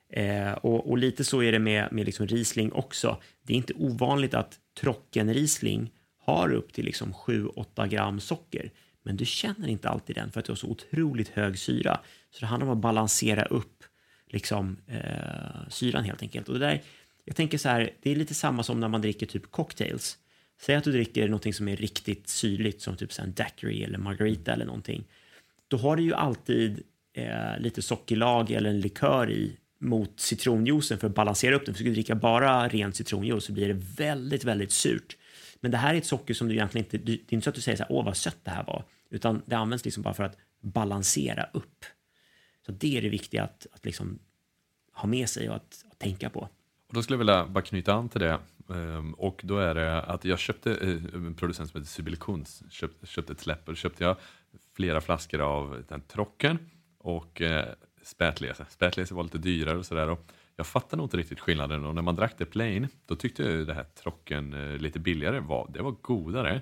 Eh, och, och lite så är det med, med liksom Riesling också. Det är inte ovanligt att trocken Riesling har upp till liksom 7-8 gram socker. Men du känner inte alltid den för att du har så otroligt hög syra. Så det handlar om att balansera upp liksom, eh, syran helt enkelt. Och det där, jag tänker så här, det är lite samma som när man dricker typ cocktails. Säg att du dricker något som är riktigt syrligt som typ en daiquiri eller margarita eller någonting. Då har du ju alltid eh, lite sockerlag eller en likör i mot citronjuicen för att balansera upp den. För ska du dricka bara ren citronjuice så blir det väldigt, väldigt surt. Men det här är ett socker som du egentligen inte, du- det är inte så att du säger så här, åh vad sött det här var, utan det används liksom bara för att balansera upp. Så det är det viktiga att, att liksom ha med sig och att, att tänka på. Och då skulle jag vilja bara knyta an till det. Ehm, Och då är det att jag köpte eh, en producent som heter Sibylikunds, köpte, köpte ett släpp och då köpte jag flera flaskor av den trocken och eh, spätlese. Spätlese var lite dyrare och sådär. Jag fattade nog inte riktigt skillnaden och när man drack det plain då tyckte jag det här trocken eh, lite billigare var, det var godare.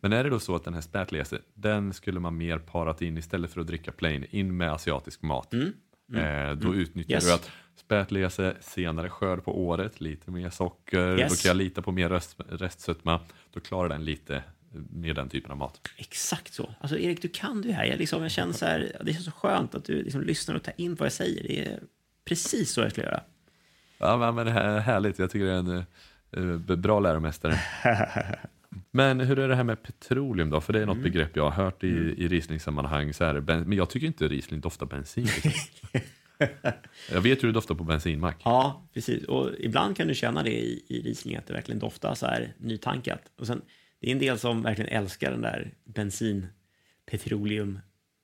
Men är det då så att den här spätlese, den skulle man mer parat in istället för att dricka plain, in med asiatisk mat. Eh, då utnyttjar Yes. du att spätlese, senare skörd på året, lite mer socker, Yes. då kan jag lita på mer rest, restsötma, då klarar den lite med den typen av mat. Exakt så. Alltså Erik, du kan det här. Jag, liksom, jag känner så här, det känns så skönt att du liksom lyssnar och tar in vad jag säger. Det är precis så jag ska göra. Ja, men- det här är härligt, jag tycker det är en b- bra läromästare. Men hur är det här med petroleum då? För det är något begrepp jag har hört i, i Riesling-sammanhang. Så här, ben, men jag tycker inte Riesling doftar bensin. Liksom. jag vet hur det doftar på bensinmack. Ja, precis. Och ibland kan du känna det i, i Riesling, att det verkligen doftar så här nytankat. Och sen, det är en del som verkligen älskar den där bensin, petroleum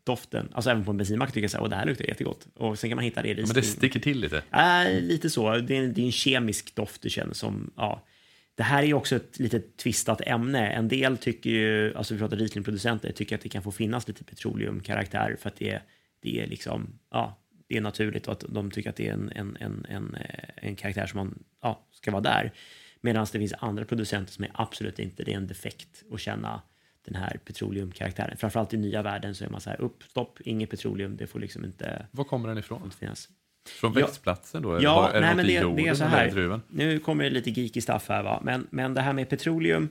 doften. Alltså även på en bensinmack tycker jag så här, "Åh, det här luktar jättegott. Och sen kan man hitta det i Riesling. Men det sticker till lite. Äh, lite så. Det är, en, det är en kemisk doft du känner som, ja. det här är ju också ett lite tvistat ämne. En del tycker ju, alltså vi pratar Riesling-producenter, tycker att det kan få finnas lite petroleumkaraktär för att det, det är liksom, ja, det är naturligt och att de tycker att det är en, en, en, en, eh, en karaktär som man, ja, ska vara där. Medan det finns andra producenter som är absolut inte, det är en defekt att känna den här petroleumkaraktären. Framförallt i nya världen så är man så här, upp, stopp, inget petroleum, det får liksom inte... Var kommer den ifrån? Inte finnas. Från växtplatsen då? Ja, är det nej, men det, jorden, det är så här. Nu kommer det lite geeky stuff här, va? Men, men det här med petroleum,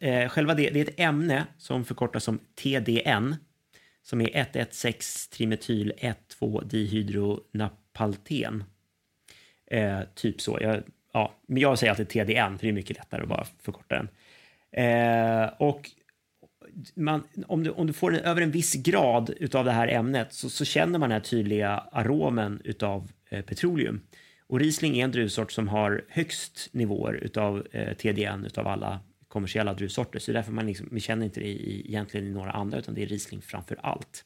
eh, själva det, det är ett ämne som förkortas som TDN, som är 1,1,6-trimetyl 1,2-dihydronapalten. Eh, typ så. Jag, ja, men jag säger alltid TDN, för det är mycket lättare att bara förkorta den. Eh, och man, om, du, om du får en, över en viss grad av det här ämnet så, så känner man den här tydliga aromen av eh, petroleum. Och Riesling är en druvsort som har högst nivåer av eh, TDN av alla kommersiella druvsorter. Så därför man, liksom, vi känner inte det i, egentligen i några andra, utan det är Riesling framför allt.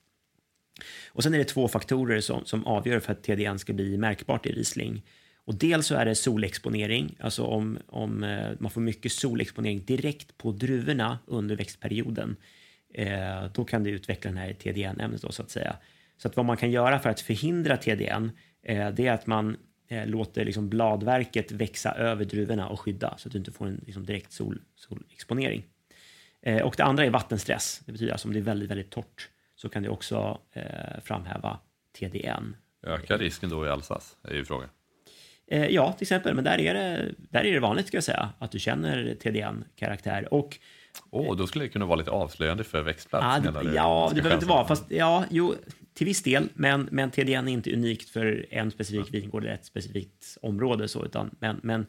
Och sen är det två faktorer som, som avgör för att TDN ska bli märkbart i Riesling. Och dels så är det solexponering, alltså om, om eh, man får mycket solexponering direkt på druvorna under växtperioden, eh, då kan det utveckla den här TDN-ämnet då så att säga. Så att vad man kan göra för att förhindra TDN, eh, det är att man låter liksom bladverket växa över druvorna och skydda så att du inte får en liksom, direkt sol, solexponering. Eh, och det andra är vattenstress. Det betyder alltså om det är väldigt, väldigt torrt så kan det också eh, framhäva TDN. Ökar risken då i Alsace? är ju frågan. Eh, ja, till exempel. Men där är det, där är det vanligt, ska jag säga, att du känner TDN-karaktär. Och oh, då skulle det kunna vara lite avslöjande för växtplatsen. Det, ja, det behöver inte vara. Fast, ja, jo, till viss del, men, men TDN är inte unikt för en specifik vingård eller ett specifikt område. Så, utan, men, men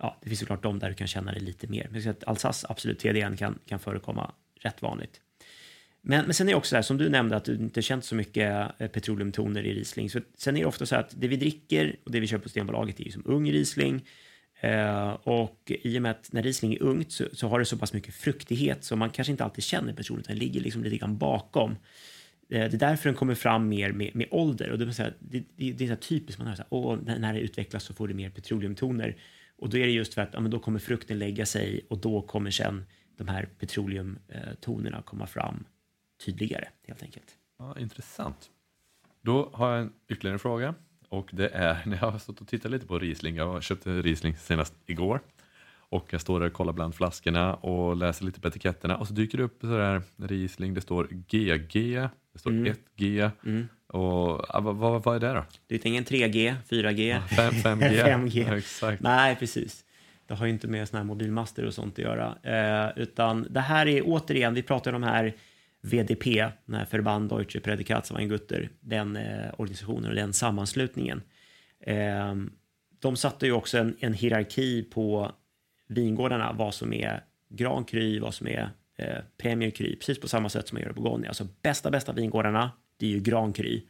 ja, det finns såklart de där du kan känna det lite mer. Men Alsace, absolut, TDN kan, kan förekomma rätt vanligt. Men, men sen är det också så här, som du nämnde, att du inte känt så mycket eh, petroleumtoner i Riesling. Så sen är det ofta så att det vi dricker och det vi köper på Stenbolaget är ju som ung Riesling. Eh, och i och med att när Riesling är ungt så, så, har det så pass mycket fruktighet så man kanske inte alltid känner petroleum, den ligger liksom lite grann bakom. Eh, det är därför den kommer fram mer med, med ålder. Och det, är så här, det, det, det är så typiskt, man hör så här, Åh, när det utvecklas så får det mer petroleumtoner. Och då är det just för att ja, men då kommer frukten lägga sig och då kommer sen de här petroleumtonerna komma fram tydligare helt enkelt. Ja, intressant. Då har jag en ytterligare en fråga och det är när jag har stått och tittat lite på Riesling. Jag köpte Riesling senast igår och jag står där och kollar bland flaskorna och läser lite på etiketterna och så dyker det upp sådär Riesling. Det står GG, det står mm. 1G mm. och vad, vad, vad, är det då? Det är ingen 3G, 4G, 5, 5G. 5G. Ja, exakt. Nej, precis. Det har ju inte med såna här mobilmaster och sånt att göra, eh, utan det här är återigen, vi pratar om de här VDP, den här Verband Deutsche Prädikatsweingutter, den eh, organisationen och den sammanslutningen. Eh, de satte ju också en, en, hierarki på vingårdarna, vad som är Grand Cru, vad som är eh, Premier Cru, precis på samma sätt som man gör i Bourgogne. Alltså bästa, bästa vingårdarna, det är ju Grand Cru.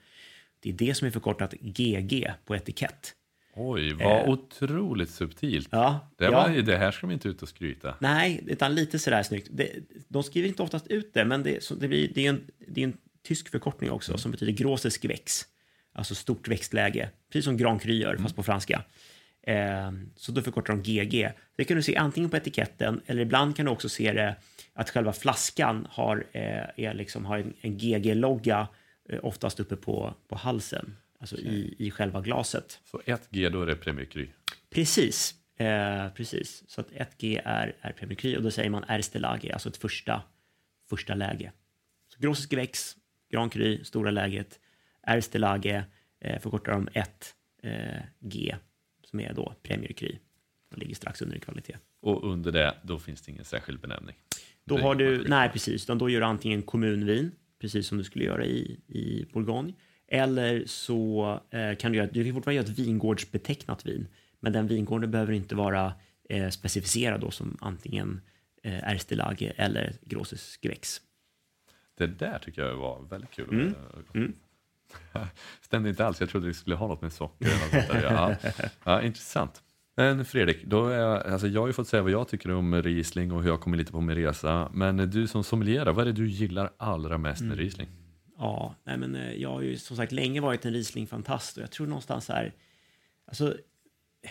Det är det som är förkortat GG på etikett. Oj, vad eh, otroligt subtilt. Ja, det, var, ja. det här ska de inte ut och skryta. Nej, utan lite sådär snyggt. Det, de skriver inte oftast ut det, men det, det, blir, det, är, en, det är en tysk förkortning också mm. som betyder großes Gewächs. Alltså stort växtläge, precis som Grand Cru gör, mm. fast på franska. Eh, så då förkortar de GG. Det kan du se antingen på etiketten eller ibland kan du också se det att själva flaskan har, eh, är liksom, har en, en GG-logga eh, oftast uppe på, på halsen alltså okay. i, i själva glaset. Så 1G, då är det Premier Cru? Precis, eh, precis. Så att 1G är, är Premier Cru och då säger man Erste Lage, alltså ett första, första läge. Så Grosses Gewächs, Grand Cru, stora läget, Erste Lage eh, förkortar de 1G, är då Premier Cru. och ligger strax under i kvalitet. Och under det, då finns det ingen särskild benämning? Då har du, nej precis, då gör du antingen kommunvin, precis som du skulle göra i, i Bourgogne, eller så eh, kan du göra, du kan fortfarande göra ett vingårdsbetecknat vin, men den vingården behöver inte vara eh, specificerad då som antingen eh, Erste Lage eller Großes Gewächs. Det där tycker jag var väldigt kul. Mm. Mm. Stämde inte alls, jag trodde vi skulle ha något med socker. Eller något ja. ja, intressant. Men Fredrik, då är jag, alltså jag har ju fått säga vad jag tycker om Riesling och hur jag kommer lite på min resa. Men du som sommelier, vad är det du gillar allra mest med mm. Riesling? Ja, nej men eh, jag har ju som sagt länge varit en Riesling-fantast och jag tror någonstans här, alltså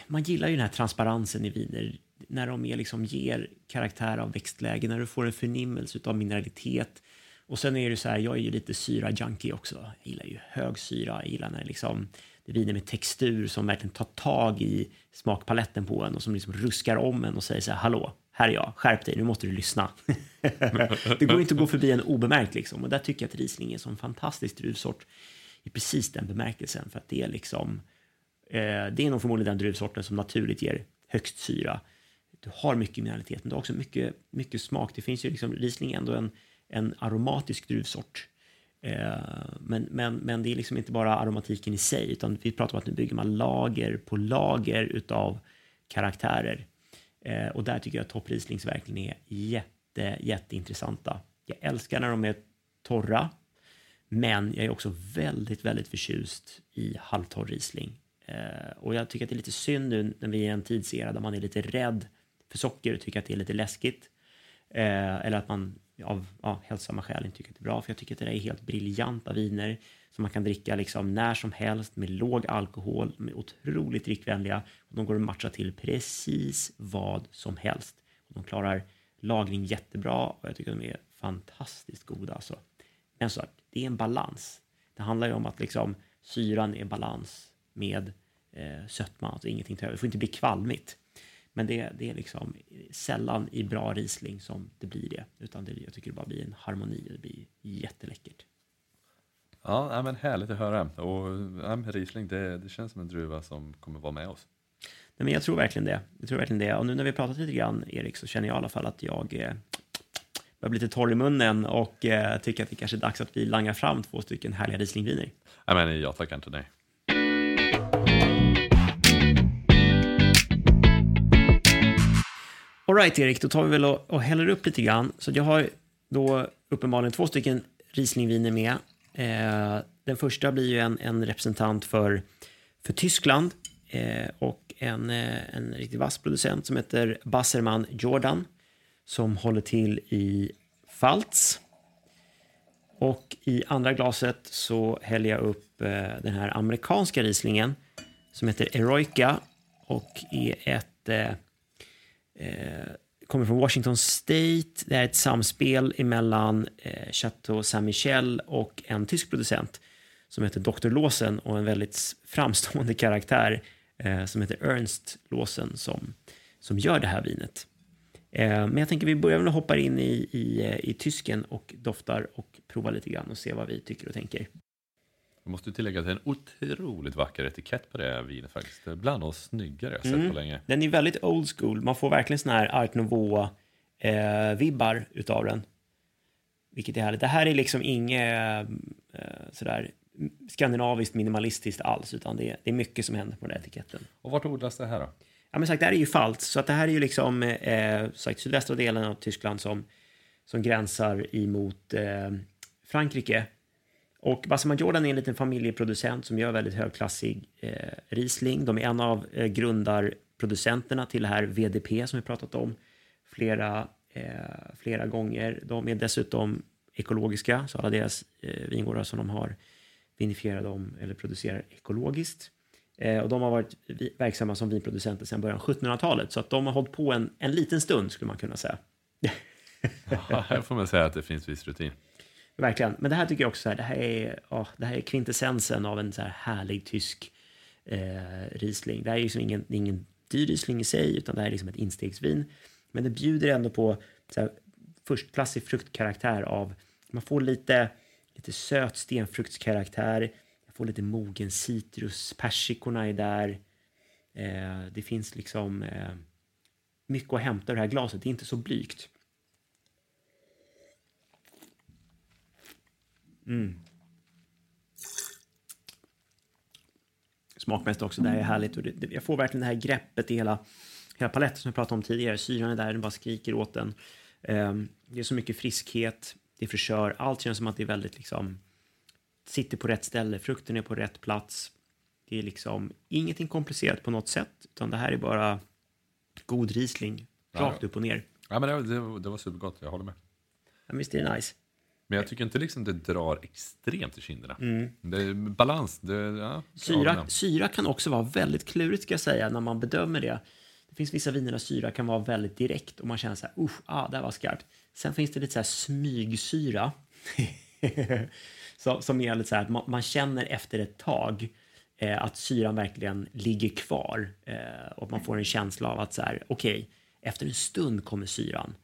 man gillar ju den här transparensen i viner. när de är liksom ger karaktär av växtläge, när du får en förnimmelse av mineralitet. Och sen är det så här, jag är ju lite syra-junkie också. Jag gillar ju hög syra, jag gillar när det liksom det viner med textur som verkligen tar tag i smakpaletten på en och som liksom ruskar om en och säger så här, hallå, här är jag, skärp dig, nu måste du lyssna. det går inte att gå förbi en obemärkt liksom. Och där tycker jag att Riesling är en sån fantastisk druvsort i precis den bemärkelsen. För att det är liksom, eh, det är nog förmodligen den druvsorten som naturligt ger högst syra. Du har mycket mineralitet, men du har också mycket, mycket smak. Det finns ju liksom, Riesling är ändå en, en aromatisk druvsort. Eh, men, men, men det är liksom inte bara aromatiken i sig, utan vi pratar om att nu bygger man lager på lager utav karaktärer. Eh, och där tycker jag att topprislings verkligen är jätte, jätteintressanta. Jag älskar när de är torra, men jag är också väldigt, väldigt förtjust i halvtorr Riesling. Eh, och jag tycker att det är lite synd nu när vi är i en tidsera där man är lite rädd för socker och tycker att det är lite läskigt. Eller att man av ja, hälsosamma skäl inte tycker att det är bra. För jag tycker att det är helt briljanta viner som man kan dricka liksom när som helst med låg alkohol, med otroligt drickvänliga. Och de går att matcha till precis vad som helst. Och de klarar lagring jättebra och jag tycker att de är fantastiskt goda. Alltså. Men så det är en balans. Det handlar ju om att liksom syran är i balans med eh, sötman, alltså ingenting till Det får inte bli kvalmigt. Men det, det är liksom sällan i bra Riesling som det blir det. Utan det, jag tycker det bara blir en harmoni och det blir jätteläckert. Ja, men härligt att höra. Och ja, Riesling, det, det känns som en druva som kommer vara med oss. Nej, men jag tror verkligen det. Jag tror verkligen det. Och nu när vi pratat lite grann, Erik, så känner jag i alla fall att jag eh, börjar bli lite torr i munnen och eh, tycker att det kanske är dags att vi langar fram två stycken härliga Rieslingviner. Ja, men jag tackar inte nej. Alright Erik, då tar vi väl och, och häller upp lite grann. Så jag har då uppenbarligen två stycken Rieslingviner med. Eh, den första blir ju en, en representant för, för Tyskland eh, och en, eh, en riktigt vass producent som heter Basserman Jordan som håller till i Pfalz. Och i andra glaset så häller jag upp eh, den här amerikanska Rieslingen som heter Eroica och är ett eh, Eh, kommer från Washington State. Det är ett samspel mellan eh, Chateau Saint-Michel och en tysk producent som heter Dr. Låsen och en väldigt framstående karaktär eh, som heter Ernst Låsen som, som gör det här vinet. Eh, men jag tänker vi börjar väl hoppa in i, i, eh, i tysken och doftar och provar lite grann och se vad vi tycker och tänker. Jag måste tillägga att det är en otroligt vacker etikett på det här vinet faktiskt. Bland de snyggare jag sett mm. på länge. Den är väldigt old school. Man får verkligen såna här art nouveau-vibbar eh, utav den. Vilket är härligt. Det här är liksom inget eh, sådär skandinaviskt minimalistiskt alls, utan det är, det är mycket som händer på den här etiketten. Och vart odlas det här då? Ja, men sagt, det här är ju Pfalz, så att det här är ju liksom eh, sagt, sydvästra delen av Tyskland som, som gränsar emot eh, Frankrike. Och Basseman Jordan är en liten familjeproducent som gör väldigt högklassig eh, Riesling. De är en av eh, grundarproducenterna till det här VDP som vi pratat om flera, eh, flera gånger. De är dessutom ekologiska, så alla deras eh, vingårdar som de har vinifierar de eller producerar ekologiskt. Eh, och de har varit verksamma som vinproducenter sedan början av 1700-talet, så att de har hållit på en, en liten stund skulle man kunna säga. ja, här får man säga att det finns viss rutin. Verkligen. Men det här tycker jag också så här, det här är, oh, det här är kvintessensen av en så här härlig tysk eh, Riesling. Det här är liksom ingen, ingen dyr Riesling i sig, utan det här är liksom ett instegsvin. Men det bjuder ändå på så här, förstklassig fruktkaraktär av, man får lite, lite söt stenfruktskaraktär, jag får lite mogen citrus, persikorna är där. Eh, det finns liksom eh, mycket att hämta ur det här glaset, det är inte så blygt. Mm. Smakmässigt också, det här är härligt. Och det, jag får verkligen det här greppet i hela, hela paletten som jag pratade om tidigare. Syran är där, den bara skriker åt den. Um, det är så mycket friskhet, det är fräschör. Allt känns som att det är väldigt liksom sitter på rätt ställe, frukten är på rätt plats. Det är liksom ingenting komplicerat på något sätt, utan det här är bara god Riesling, rakt upp och ner. Ja, men det, det, det var supergott, jag håller med. Ja, visst är det nice. Men jag tycker inte liksom det drar extremt i kinderna. Mm. Det balans. Det, ja, syra, syra kan också vara väldigt klurigt ska jag säga när man bedömer det. Det finns vissa viner där syra kan vara väldigt direkt och man känner så här, usch, ah, det var skarpt. Sen finns det lite så här smygsyra. så, som är lite så här, man, man känner efter ett tag eh, att syran verkligen ligger kvar eh, och man får en känsla av att så här, okej, okay, efter en stund kommer syran.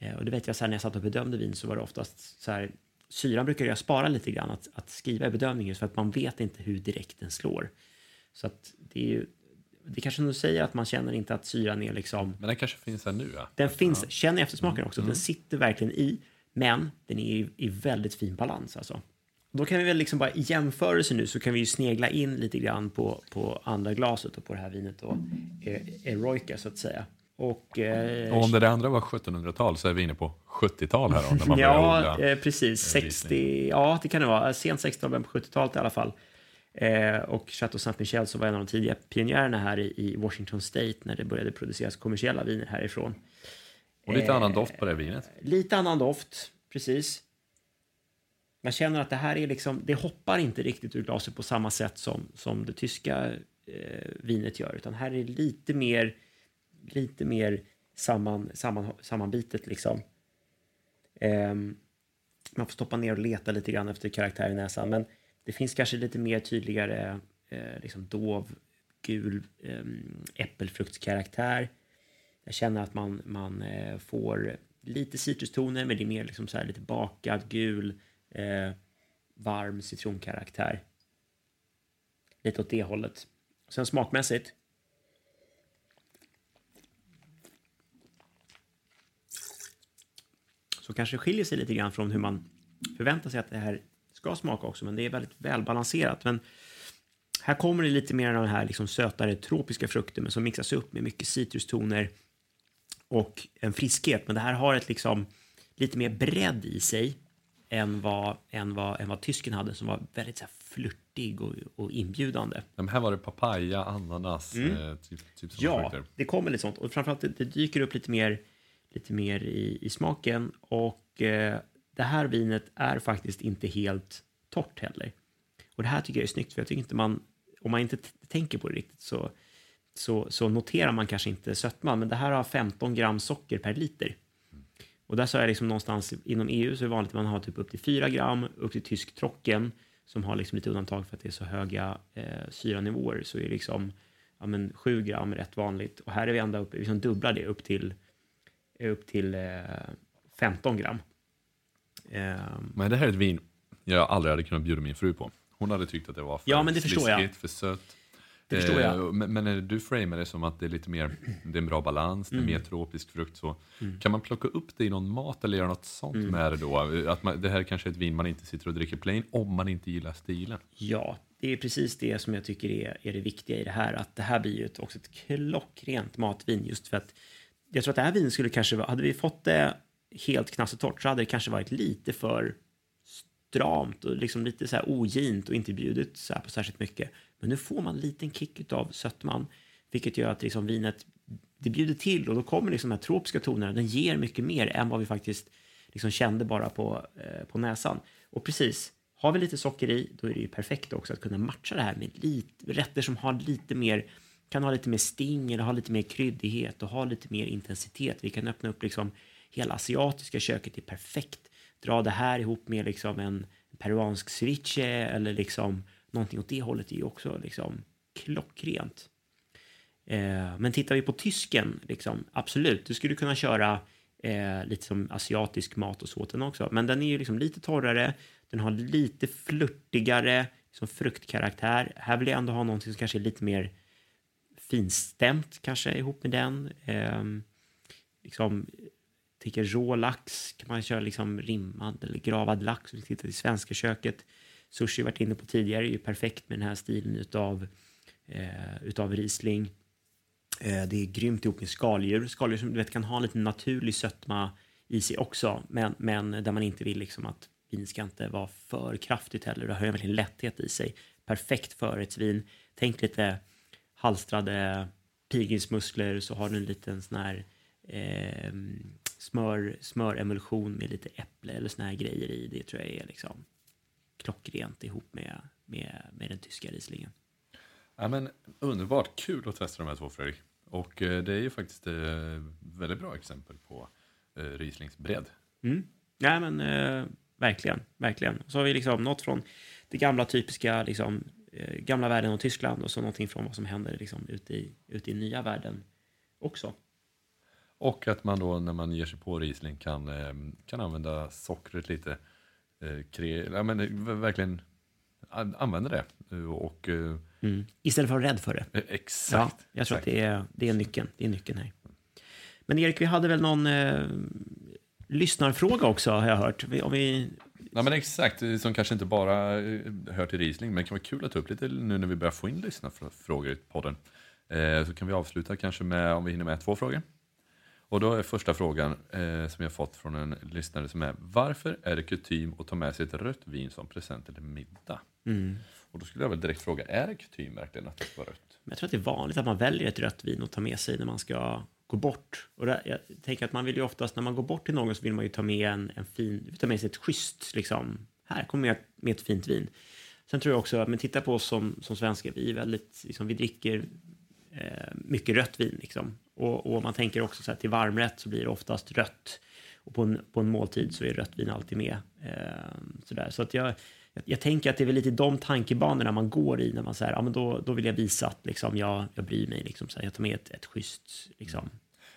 Eh, och det vet jag så här, när jag satt och bedömde vin så var det oftast så här, syran brukar jag spara lite grann att, att skriva i bedömningen för att man vet inte hur direkt den slår. Så att det är ju, det kanske nu säger att man känner inte att syran är liksom... Men den kanske finns här nu ja. Den finns, ja. känner eftersmaken också, mm. den sitter verkligen i, men den är i, i väldigt fin balans alltså. Då kan vi väl liksom bara i jämförelse nu så kan vi ju snegla in lite grann på, på andra glaset och på det här vinet då, Eroica så att säga. Och, eh, och om det, andra var 1700-tal så är vi inne på 70-tal här då? När man ja, eh, precis. 60, ja, det kan det vara. Sent 60-tal, på 70-talet i alla fall. Eh, och Chateau Saint-Michel så var en av de tidiga pionjärerna här i, i, Washington State när det började produceras kommersiella viner härifrån. Och lite annan doft på det vinet? Lite annan doft, precis. Man känner att det här är liksom, det hoppar inte riktigt ur glaset på samma sätt som, som det tyska eh, vinet gör, utan här är det lite mer, lite mer samman, samman, sammanbitet liksom. Um, man får stoppa ner och leta lite grann efter karaktär i näsan, men det finns kanske lite mer tydligare eh, liksom dov, gul eh, äppelfruktskaraktär. Jag känner att man, man eh, får lite citrustoner, men det är mer liksom så lite bakad, gul, eh, varm citronkaraktär. Lite åt det hållet. Sen smakmässigt. Så kanske skiljer sig lite grann från hur man förväntar sig att det här ska smaka också, men det är väldigt välbalanserat. Men här kommer det lite mer av den här liksom sötare tropiska frukter, men som mixas upp med mycket citrustoner och en friskhet. Men det här har ett liksom lite mer bredd i sig än vad, än vad, än vad tysken hade som var väldigt så här, flörtig och, och inbjudande. Men här var det papaya, ananas, mm. eh, typ, typ Ja, frukter. det kommer lite sånt. Och framförallt det, det dyker upp lite mer, lite mer i, i smaken. Och eh, det här vinet är faktiskt inte helt torrt heller. Och det här tycker jag är snyggt, för jag tycker inte man, om man inte tänker på det riktigt så, så, så noterar man kanske inte sötman, men det här har 15 gram socker per liter. Och där sa jag liksom någonstans inom EU så är det vanligt att man har typ upp till 4 gram, upp till tysk trocken som har liksom lite undantag för att det är så höga eh, syranivåer så är liksom ja, men 7 gram rätt vanligt och här är vi ända uppe, liksom dubblar det upp till, upp till eh, 15 gram. Eh, men det här är ett vin jag aldrig hade kunnat bjuda min fru på. Hon hade tyckt att det var för ja, men det förstår jag. för sött. Det förstår jag. Eh, men, men du framar det som att det är lite mer, det är en bra balans, det är mm. mer tropisk frukt så. Mm. Kan man plocka upp det i någon mat eller göra något sånt mm. med det då? Att man, det här kanske är ett vin man inte sitter och dricker plain om man inte gillar stilen. Ja, det är precis det som jag tycker är, är det viktiga i det här. Att det här blir ju ett, också ett klockrent matvin just för att jag tror att det här vinet skulle kanske, hade vi fått det helt knastertorrt så hade det kanske varit lite för stramt och liksom lite så här ogint och inte bjudit så här på särskilt mycket. Men nu får man en liten kick av sötman, vilket gör att liksom vinet det bjuder till och då kommer liksom de här tropiska tonerna. Den ger mycket mer än vad vi faktiskt liksom kände bara på, eh, på näsan. Och precis, har vi lite socker i, då är det ju perfekt också att kunna matcha det här med lite, rätter som har lite mer kan ha lite mer sting eller ha lite mer kryddighet och ha lite mer intensitet. Vi kan öppna upp liksom hela asiatiska köket är perfekt dra det här ihop med liksom en peruansk ceviche eller liksom någonting åt det hållet är ju också liksom klockrent. Eh, men tittar vi på tysken, liksom, absolut, du skulle kunna köra eh, lite som asiatisk mat och så den också. Men den är ju liksom lite torrare, den har lite flörtigare liksom fruktkaraktär. Här vill jag ändå ha någonting som kanske är lite mer finstämt kanske ihop med den. Eh, liksom tycker rå lax kan man köra liksom rimmad eller gravad lax. Om vi tittar till svenska köket. Sushi varit inne på tidigare är ju perfekt med den här stilen utav, eh, utav Riesling. Eh, det är grymt ihop med skaldjur. Skaldjur som du vet kan ha en lite naturlig sötma i sig också, men, men där man inte vill liksom att vinet ska inte vara för kraftigt heller. Det har ju en lätthet i sig. Perfekt förrättsvin. Tänk lite halstrade pilgrimsmusslor så har du en liten sån här eh, smör, smöremulsion med lite äpple eller såna här grejer i. Det tror jag är liksom klockrent ihop med, med, med den tyska Rieslingen. Ja, men underbart, kul att testa de här två Fredrik. Och eh, det är ju faktiskt ett väldigt bra exempel på eh, Rieslings bredd. Mm. Nej, men eh, verkligen, verkligen. Så har vi liksom något från det gamla typiska, liksom, eh, gamla världen och Tyskland och så någonting från vad som händer liksom, ute, i, ute i nya världen också. Och att man då när man ger sig på Riesling kan, eh, kan använda sockret lite. Eh, kre, ja, men, eh, verkligen använda det. Och, mm. Istället för att vara rädd för det. Exakt. Ja, jag tror exakt. att det är, det är nyckeln. Det är nyckeln här. Men Erik, vi hade väl någon eh, lyssnarfråga också har jag hört. Om vi... Ja, men exakt, som kanske inte bara hör till Riesling, men det kan vara kul att ta upp lite nu när vi börjar få in lyssnarfrågor i podden. Eh, så kan vi avsluta kanske med, om vi hinner med, två frågor. Och då är första frågan eh, som jag fått från en lyssnare som är Varför är det kutym att ta med sig ett rött vin som present eller middag? Mm. Och då skulle jag väl direkt fråga, är det kutym verkligen att det ska vara rött? Jag tror att det är vanligt att man väljer ett rött vin att ta med sig när man ska gå bort. Och där, jag tänker att man vill ju oftast, när man går bort till någon så vill man ju ta med en, en fin, ta med sig ett schysst, liksom, här kommer jag med ett fint vin. Sen tror jag också, men titta på oss som, som svenskar, vi är väldigt, liksom, vi dricker eh, mycket rött vin. Liksom. Och, och, man tänker också så här, till varmrätt så blir det oftast rött. Och på en, på en måltid så är rött vin alltid med. Eh, så där. så att jag, jag, jag, tänker att det är väl lite de tankebanorna man går i när man säger, ja men då, då vill jag visa att liksom, jag, jag bryr mig. Liksom, så här, jag tar med ett, ett schysst liksom,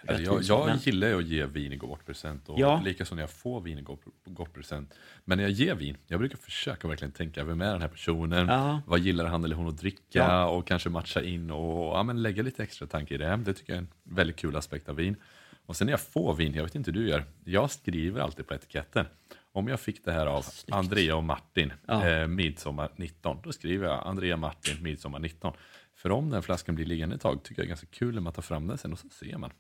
Alltså jag, jag men... gillar att ge vin i gårtpresent och ja. likaså när jag får vin i gårtpresent. Men när jag ger vin, jag brukar försöka verkligen tänka, vem är den här personen? Ja. Vad gillar han eller hon att dricka? Ja. Och kanske matcha in och ja, men lägga lite extra tanke i det. Det tycker jag är en väldigt kul aspekt av vin. Och sen när jag får vin, jag vet inte hur du gör, jag skriver alltid på etiketten. Om jag fick det här av Snyggt. Andrea och Martin, ja. eh, midsommar 19, då skriver jag Andrea Martin, midsommar 19. För om den flaskan blir liggande ett tag tycker jag är ganska kul när man tar fram den sen och så ser man.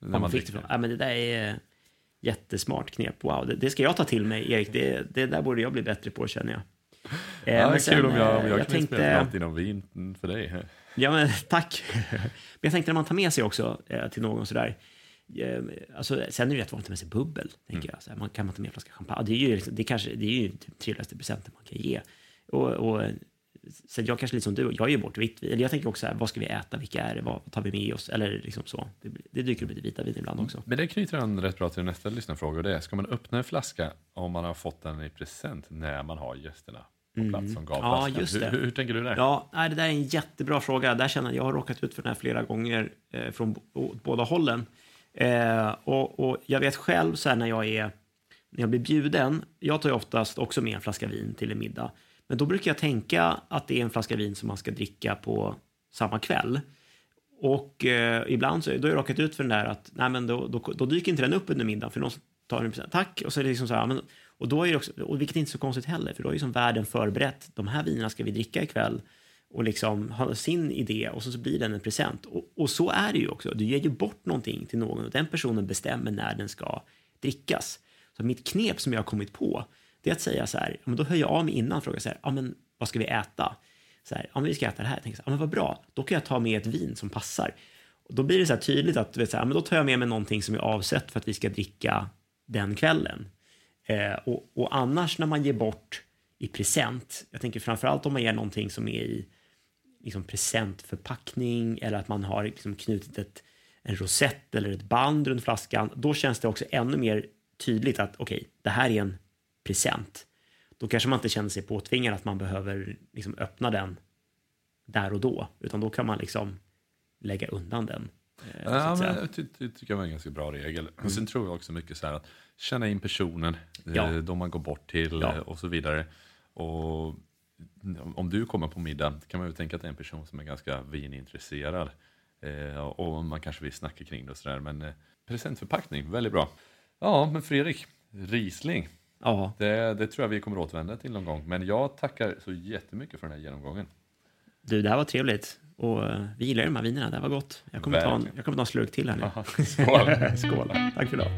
När man fick det, ja, men det där är jättesmart knep. Wow, det, det, ska jag ta till mig, Erik. Det, det där borde jag bli bättre på, känner jag. Eh, ja, men sen, kul om jag, om jag, jag kan tänkte, inspirera något inom vin för dig. Ja, men tack. Men jag tänkte när man tar med sig också eh, till någon sådär. Eh, alltså, sen är det rätt vanligt med sig bubbel. Tänker mm. jag. Man kan man ta med en flaska champagne. Det är ju, liksom, det kanske, det är ju typ trevligaste presenten man kan ge. Och, och så jag kanske lite som du, jag ger bort vitt vin. Eller jag tänker också här, vad ska vi äta, vilka är det, vad tar vi med oss? Eller liksom så. Det, det dyker upp lite vita vin ibland också. Men det knyter an rätt bra till nästa lyssnarfråga och det är, ska man öppna en flaska om man har fått den i present när man har gästerna på mm. plats som gav ja? Just det. Hur, hur, tänker du där? Ja, nej, det där är en jättebra fråga. Där känner jag, jag har råkat ut för den här flera gånger eh, från båda hållen. Eh, och, och, jag vet själv så här när jag är när jag blir bjuden, jag tar ju oftast också med en flaska vin till en middag. Men då brukar jag tänka att det är en flaska vin som man ska dricka på samma kväll. Och eh, ibland så då har jag råkat ut för den där att nej, men då, då, då dyker inte den upp under middagen för någon tar den present. Tack! Och så är det liksom så här, men, och då är det också, och vilket är inte så konstigt heller, för då är ju som världen förberett. De här vinerna ska vi dricka ikväll och liksom har sin idé och så, så blir den en present. Och, och, så är det ju också. Du ger ju bort någonting till någon och den personen bestämmer när den ska drickas. Så mitt knep som jag har kommit på det är att säga så här, men då hör jag av mig innan och frågar så här, ja men vad ska vi äta? Så här, ja men vi ska äta det här. Jag tänker så här, ja men vad bra, då kan jag ta med ett vin som passar. Och då blir det så här tydligt att, vet, så här, men då tar jag med mig någonting som är avsett för att vi ska dricka den kvällen. Eh, och, och, annars när man ger bort i present, jag tänker framförallt om man ger någonting som är i liksom presentförpackning eller att man har liksom knutit ett, en rosett eller ett band runt flaskan, då känns det också ännu mer tydligt att okej, okay, det här är en present. Då kanske man inte känner sig påtvingad att man behöver liksom öppna den där och då, utan då kan man liksom lägga undan den. Eh, ja, men det, det tycker jag var en ganska bra regel. Mm. sen tror jag också mycket så här att känna in personen, eh, ja. de man går bort till ja. och så vidare. Och om du kommer på middag kan man ju tänka att det är en person som är ganska vinintresserad. Eh, och man kanske vill snacka kring det och sådär. Men eh, presentförpackning, väldigt bra. Ja, men Fredrik, Riesling. Ja. Det, det tror jag vi kommer återvända till någon gång. Men jag tackar så jättemycket för den här genomgången. Du, det här var trevligt. Och uh, vi gillar de här vinerna, det här var gott. Jag kommer, ta en, jag kommer ta en slurk till här nu. Skål! Skål! Tack för idag.